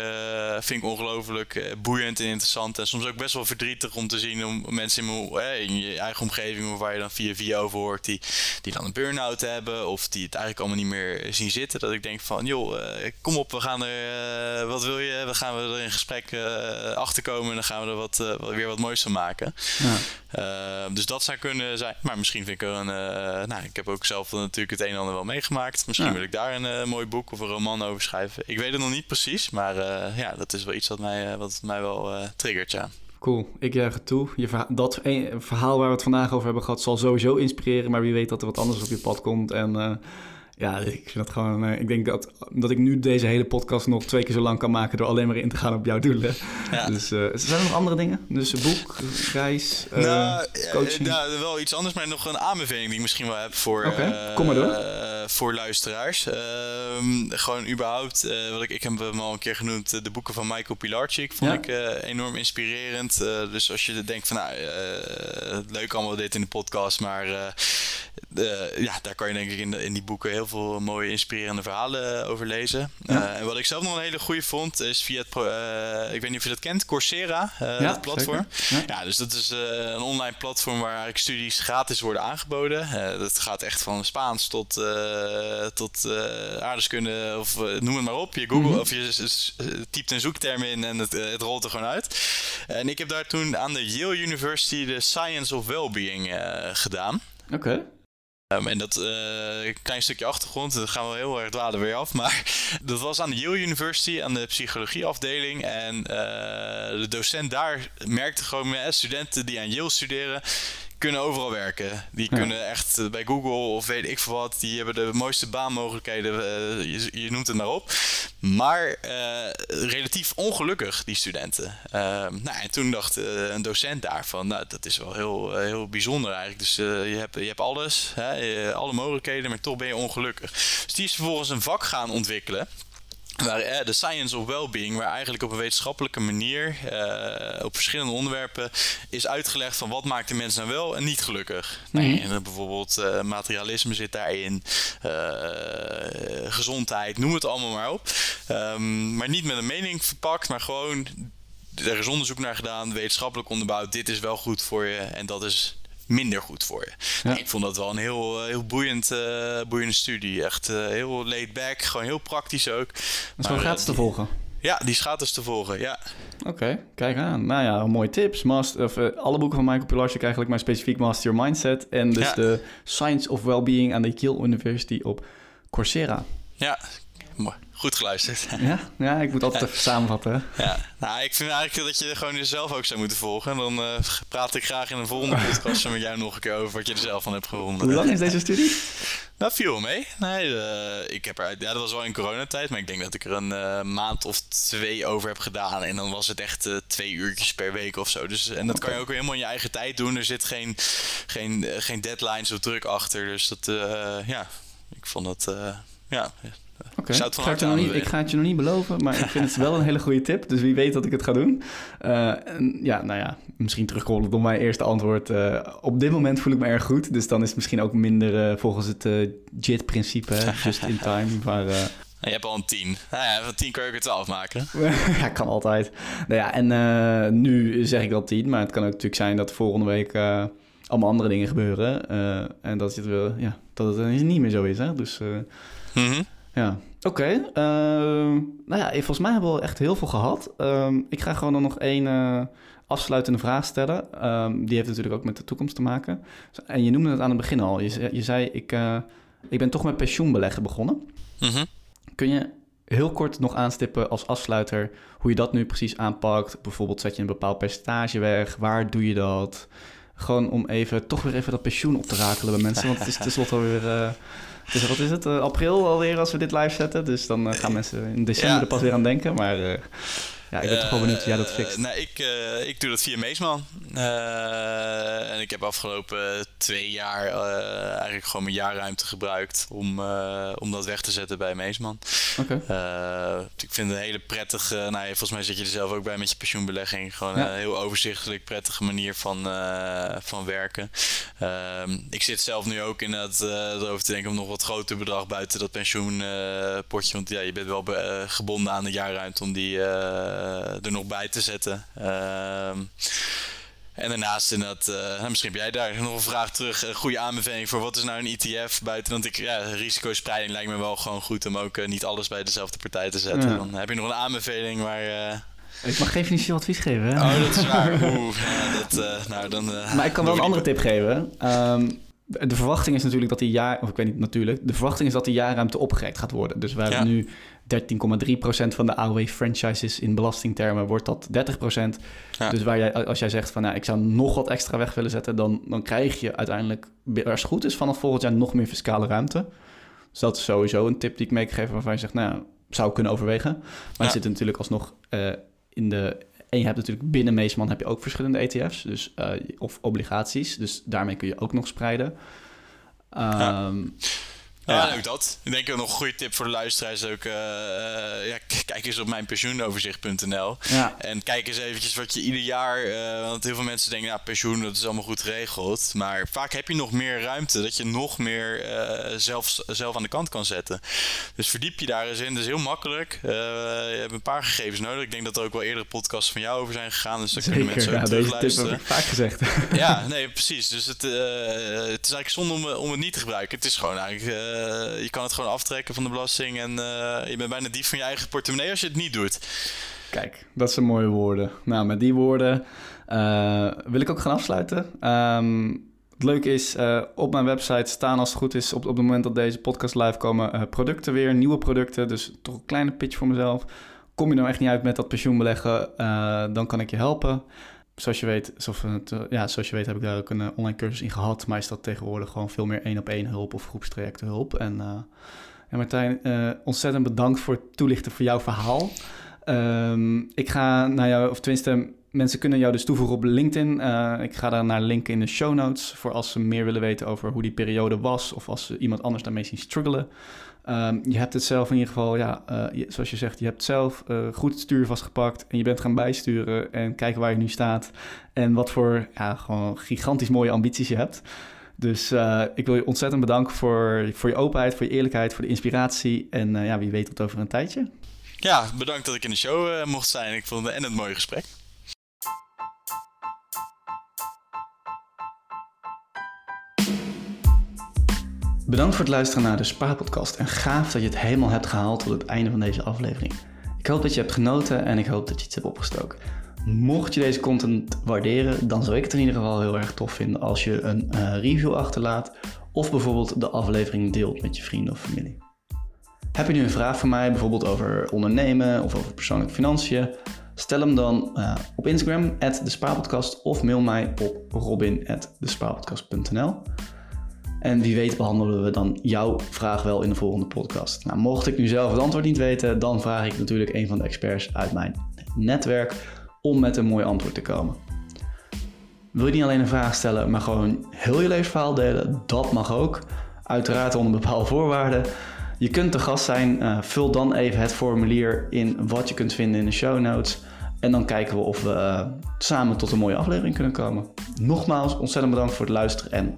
vind ik ongelooflijk boeiend en interessant. En soms ook best wel verdrietig om te zien om mensen in, mijn, je eigen omgeving... waar je dan via via over hoort, die, die dan een burn-out hebben... of die het eigenlijk allemaal niet meer zien zitten. Dat ik denk van, joh, kom op, we gaan er... wat wil je? We gaan we er in gesprek achterkomen en dan gaan we er wat, uh, weer wat moois van maken. Ja. Uh, dus dat zou kunnen zijn. Maar misschien vind ik er een. Nou, ik heb ook zelf natuurlijk het een en ander wel meegemaakt. Misschien wil ik daar een mooi boek of een roman over schrijven. Ik weet het nog niet precies, maar ja, dat is wel iets wat mij, wat mij wel triggert. Ja. Cool, ik juich het toe. Je dat verhaal waar we het vandaag over hebben gehad zal sowieso inspireren, maar wie weet dat er wat anders op je pad komt. En ja, ik vind dat gewoon. Uh, ik denk dat, dat ik nu deze hele podcast nog twee keer zo lang kan maken door alleen maar in te gaan op jouw doelen. Ja. Dus uh, zijn er nog andere dingen? Dus boek, reis, uh, nou, coaching? Nou, wel iets anders, maar nog een aanbeveling die ik misschien wel heb voor, okay, kom maar door. voor luisteraars. Ehm, gewoon überhaupt, wat ik, ik heb hem al een keer genoemd, de boeken van Michael Pilarczyk vond ik enorm inspirerend. dus als je denkt van, nou, leuk allemaal dit in de podcast, maar ja, daar kan je denk ik in, in die boeken heel veel mooie inspirerende verhalen over lezen. en wat ik zelf nog een hele goede vond, is via het, ik weet niet of je dat kent, Coursera, ja, het platform. Ja. ja. dus dat is een online platform waar eigenlijk studies gratis worden aangeboden. dat gaat echt van Spaans tot, tot aardeskunde of noem het maar op. Je Google mhm. of je typt een zoekterm in en het, het rolt er gewoon uit. En ik heb daar toen aan de Yale University de Science of Wellbeing gedaan. Oké. Um, en dat uh, klein stukje achtergrond, dat gaan we heel erg dwalen weer af. Maar dat was aan de Yale University, aan de psychologieafdeling. En uh, de docent daar merkte gewoon met studenten die aan Yale studeren kunnen overal werken. Die kunnen echt eh, bij Google of weet ik veel wat. Die hebben de mooiste baanmogelijkheden. Uh, je, je, noemt het maar op. Maar uh, relatief ongelukkig, die studenten. Uh, nou, en toen dacht een docent daarvan, nou, dat is wel heel, heel bijzonder eigenlijk. Dus je, hebt, je hebt alles, hè, alle mogelijkheden, maar toch ben je ongelukkig. Dus die is vervolgens een vak gaan ontwikkelen. Waar, eh, de science of well-being, waar eigenlijk op een wetenschappelijke manier uh, op verschillende onderwerpen is uitgelegd van wat maakt de mens nou wel en niet gelukkig. Mm -hmm. en bijvoorbeeld uh, materialisme zit daarin, gezondheid, noem het allemaal maar op. Um, maar niet met een mening verpakt, maar gewoon er is onderzoek naar gedaan, wetenschappelijk onderbouwd. Dit is wel goed voor je en dat is minder goed voor je. ik vond dat wel een heel, eh, heel boeiend, uh, boeiende studie. Echt uh, heel laid back, gewoon heel praktisch ook. Is gewoon gratis te volgen? Ja, die is gratis te volgen, ja. Oké, kijk aan. Nou ja, mooie tips. Master, of, alle boeken van Michael Pilarczyk eigenlijk, maar specifiek Master Your Mindset. En dus de Science of Wellbeing aan de Yale University op Coursera. Ja. Goed geluisterd. Ja, ja ik moet altijd even samenvatten. Ja, nou, ik vind eigenlijk dat je er gewoon jezelf ook zou moeten volgen. Dan uh, praat ik graag in een volgende podcast met jou nog een keer over wat je er zelf van hebt gevonden. Hoe lang is deze studie? Dat viel mee. Nee, uh, ik heb er, ja, dat was wel in coronatijd, maar ik denk dat ik er een uh, maand of twee over heb gedaan. En dan was het echt twee uurtjes per week of zo. Dus, en dat kan je ook helemaal in je eigen tijd doen. Er zit geen, geen, geen deadlines of druk achter. Dus dat, ja, ik vond dat, ja, Oké, ik, ga het niet, ik ga het je nog niet beloven, maar ik vind het wel een hele goede tip. Dus wie weet dat ik het ga doen. Uh, ja, nou ja, misschien terugkomen op mijn eerste antwoord. Uh, op dit moment voel ik me erg goed. Dus dan is het misschien ook minder uh, volgens het JIT-principe, just in time. Maar, je hebt al een 10. Nou ja, van 10 kun je er 12 maken. ja, kan altijd. Nou ja, en nu zeg ik al 10, maar het kan ook natuurlijk zijn dat volgende week allemaal andere dingen gebeuren. en dat het, wel, ja, dat het niet meer zo is. Hè? Dus mm -hmm. Ja, oké. Ehm, nou ja, volgens mij hebben we echt heel veel gehad. Ehm, ik ga gewoon dan nog één uh, afsluitende vraag stellen. Ehm, die heeft natuurlijk ook met de toekomst te maken. En je noemde het aan het begin al. Je, je zei, ik, uh, ik ben toch met pensioenbeleggen begonnen. Mhm. Kun je heel kort nog aanstippen als afsluiter hoe je dat nu precies aanpakt? Bijvoorbeeld zet je een bepaald percentage weg. Waar doe je dat? Gewoon om even, toch weer even dat pensioen op te rakelen bij mensen. Want het is tenslotte alweer... Dus wat is het? Uh, april alweer als we dit live zetten. Dus dan uh, gaan mensen in december er pas weer aan denken. Maar ja, ik ben toch wel benieuwd hoe jij dat fixt. nee, ik, ik doe dat via Meesman. en ik heb afgelopen twee jaar eigenlijk gewoon mijn jaarruimte gebruikt om, om dat weg te zetten bij Meesman. Oké. ik vind het een hele prettige, nou ja, volgens mij zit je er zelf ook bij met je pensioenbelegging. Gewoon een heel overzichtelijk, prettige manier van, van werken. Ehm, ik zit zelf nu ook in dat erover te denken om nog wat groter bedrag buiten dat pensioenpotje. want ja, je bent wel gebonden aan de jaarruimte om die er nog bij te zetten. Ehm, en daarnaast in dat, uh, misschien heb jij daar nog een vraag terug. Een goede aanbeveling voor wat is nou een ETF buiten? Want ik, ja, risicospreiding lijkt me wel gewoon goed om ook uh, niet alles bij dezelfde partij te zetten. Dan heb je nog een aanbeveling waar. Ik mag geen financieel advies geven. Hè? Oh, dat is waar. Oeh, ja, dat, nou, dan, maar ik kan wel een andere tip geven. Um, de verwachting is natuurlijk dat die jaar, of ik weet niet natuurlijk, de verwachting is dat die jaarruimte opgerekt gaat worden. Dus we hebben nu 13,3% van de AOW-franchises in belastingtermen wordt dat 30%. Dus waar jij, als jij zegt van nou, ik zou nog wat extra weg willen zetten, dan, dan krijg je uiteindelijk, als het goed is, vanaf volgend jaar nog meer fiscale ruimte. Dus dat is sowieso een tip die ik meegeef waarvan je zegt, nou, zou kunnen overwegen. Maar ja. zit natuurlijk alsnog uh, in de en je hebt natuurlijk binnen Meesman heb je ook verschillende ETF's, dus, uh, of obligaties. Dus daarmee kun je ook nog spreiden. Um, Ja, ja. ook dat. Ik denk ook nog een goede tip voor de luisteraars ook. Uh, ja, kijk eens op mijn pensioenoverzicht.nl. Ja. En kijk eens eventjes wat je ieder jaar... Uh, want heel veel mensen denken, ja, pensioen, dat is allemaal goed geregeld. Maar vaak heb je nog meer ruimte. Dat je nog meer uh, zelf, zelf aan de kant kan zetten. Dus verdiep je daar eens in. Dat is heel makkelijk. je hebt een paar gegevens nodig. Ik denk dat er ook wel eerdere podcasts van jou over zijn gegaan. Dus daar kunnen mensen ook ja, tip heb ik vaak gezegd. ja, nee, precies. Dus het, het is eigenlijk zonde om, om het niet te gebruiken. Het is gewoon eigenlijk eh, je kan het gewoon aftrekken van de belasting en uh, je bent bijna dief van je eigen portemonnee als je het niet doet. Kijk, dat zijn mooie woorden. Nou, met die woorden uh, wil ik ook gaan afsluiten. Um, het leuke is, op mijn website staan als het goed is, op, op het moment dat deze podcast live komen, producten weer, nieuwe producten. Dus toch een kleine pitch voor mezelf. Kom je nou echt niet uit met dat pensioenbeleggen, dan kan ik je helpen zoals je weet, het, eh, ja, zoals je weet heb ik daar ook een eh, online cursus in gehad. Maar is dat tegenwoordig gewoon veel meer één op één hulp of groepstrajecten hulp. En, uh, en Martijn, ontzettend bedankt voor het toelichten voor jouw verhaal. Um, ik ga naar jou, of tenminste, mensen kunnen jou dus toevoegen op LinkedIn. ik ga daar naar linken in de show notes voor als ze meer willen weten over hoe die periode was. Of als ze iemand anders daarmee zien struggelen. Um, je hebt het zelf in ieder geval, ja, uh, zoals je zegt, je hebt zelf uh, goed het stuur vastgepakt en je bent gaan bijsturen en kijken waar je nu staat en wat voor ja, gewoon gigantisch mooie ambities je hebt. Dus uh, ik wil je ontzettend bedanken voor, voor je openheid, voor je eerlijkheid, voor de inspiratie en ja, wie weet tot over een tijdje. Ja, bedankt dat ik in de show mocht zijn. Ik vond het en een mooi gesprek. Bedankt voor het luisteren naar de Spaarpodcast en gaaf dat je het helemaal hebt gehaald tot het einde van deze aflevering. Ik hoop dat je hebt genoten en ik hoop dat je iets hebt opgestoken. Mocht je deze content waarderen, dan zou ik het in ieder geval heel erg tof vinden als je een uh, review achterlaat of bijvoorbeeld de aflevering deelt met je vrienden of familie. Heb je nu een vraag voor mij, bijvoorbeeld over ondernemen of over persoonlijke financiën? Stel hem dan uh, op Instagram, at de of mail mij op robin.despaarpodcast.nl. En wie weet behandelen we dan jouw vraag wel in de volgende podcast. Nou, mocht ik nu zelf het antwoord niet weten, dan vraag ik natuurlijk een van de experts uit mijn netwerk om met een mooi antwoord te komen. Wil je niet alleen een vraag stellen, maar gewoon heel je levensverhaal delen? Dat mag ook. Uiteraard onder bepaalde voorwaarden. Je kunt te gast zijn. Uh, vul dan even het formulier in wat je kunt vinden in de show notes. En dan kijken we of we uh, samen tot een mooie aflevering kunnen komen. Nogmaals, ontzettend bedankt voor het luisteren en